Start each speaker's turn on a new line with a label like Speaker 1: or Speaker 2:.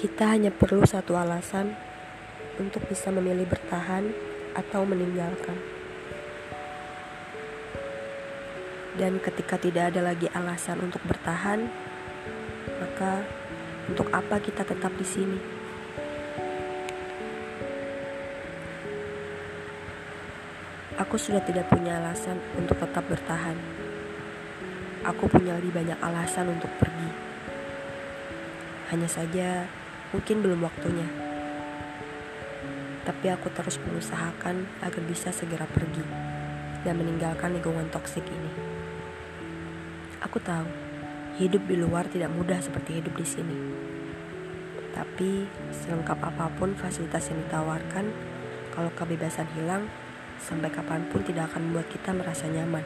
Speaker 1: Kita hanya perlu satu alasan untuk bisa memilih bertahan atau meninggalkan. Dan ketika tidak ada lagi alasan untuk bertahan, maka untuk apa kita tetap di sini? Aku sudah tidak punya alasan untuk tetap bertahan. Aku punya lebih banyak alasan untuk pergi. Hanya saja, Mungkin belum waktunya. Tapi aku terus mengusahakan agar bisa segera pergi dan meninggalkan lingkungan toksik ini. Aku tahu, hidup di luar tidak mudah seperti hidup di sini. Tapi selengkap apa pun fasilitas yang ditawarkan, kalau kebebasan hilang, sampai kapan pun tidak akan membuat kita merasa nyaman.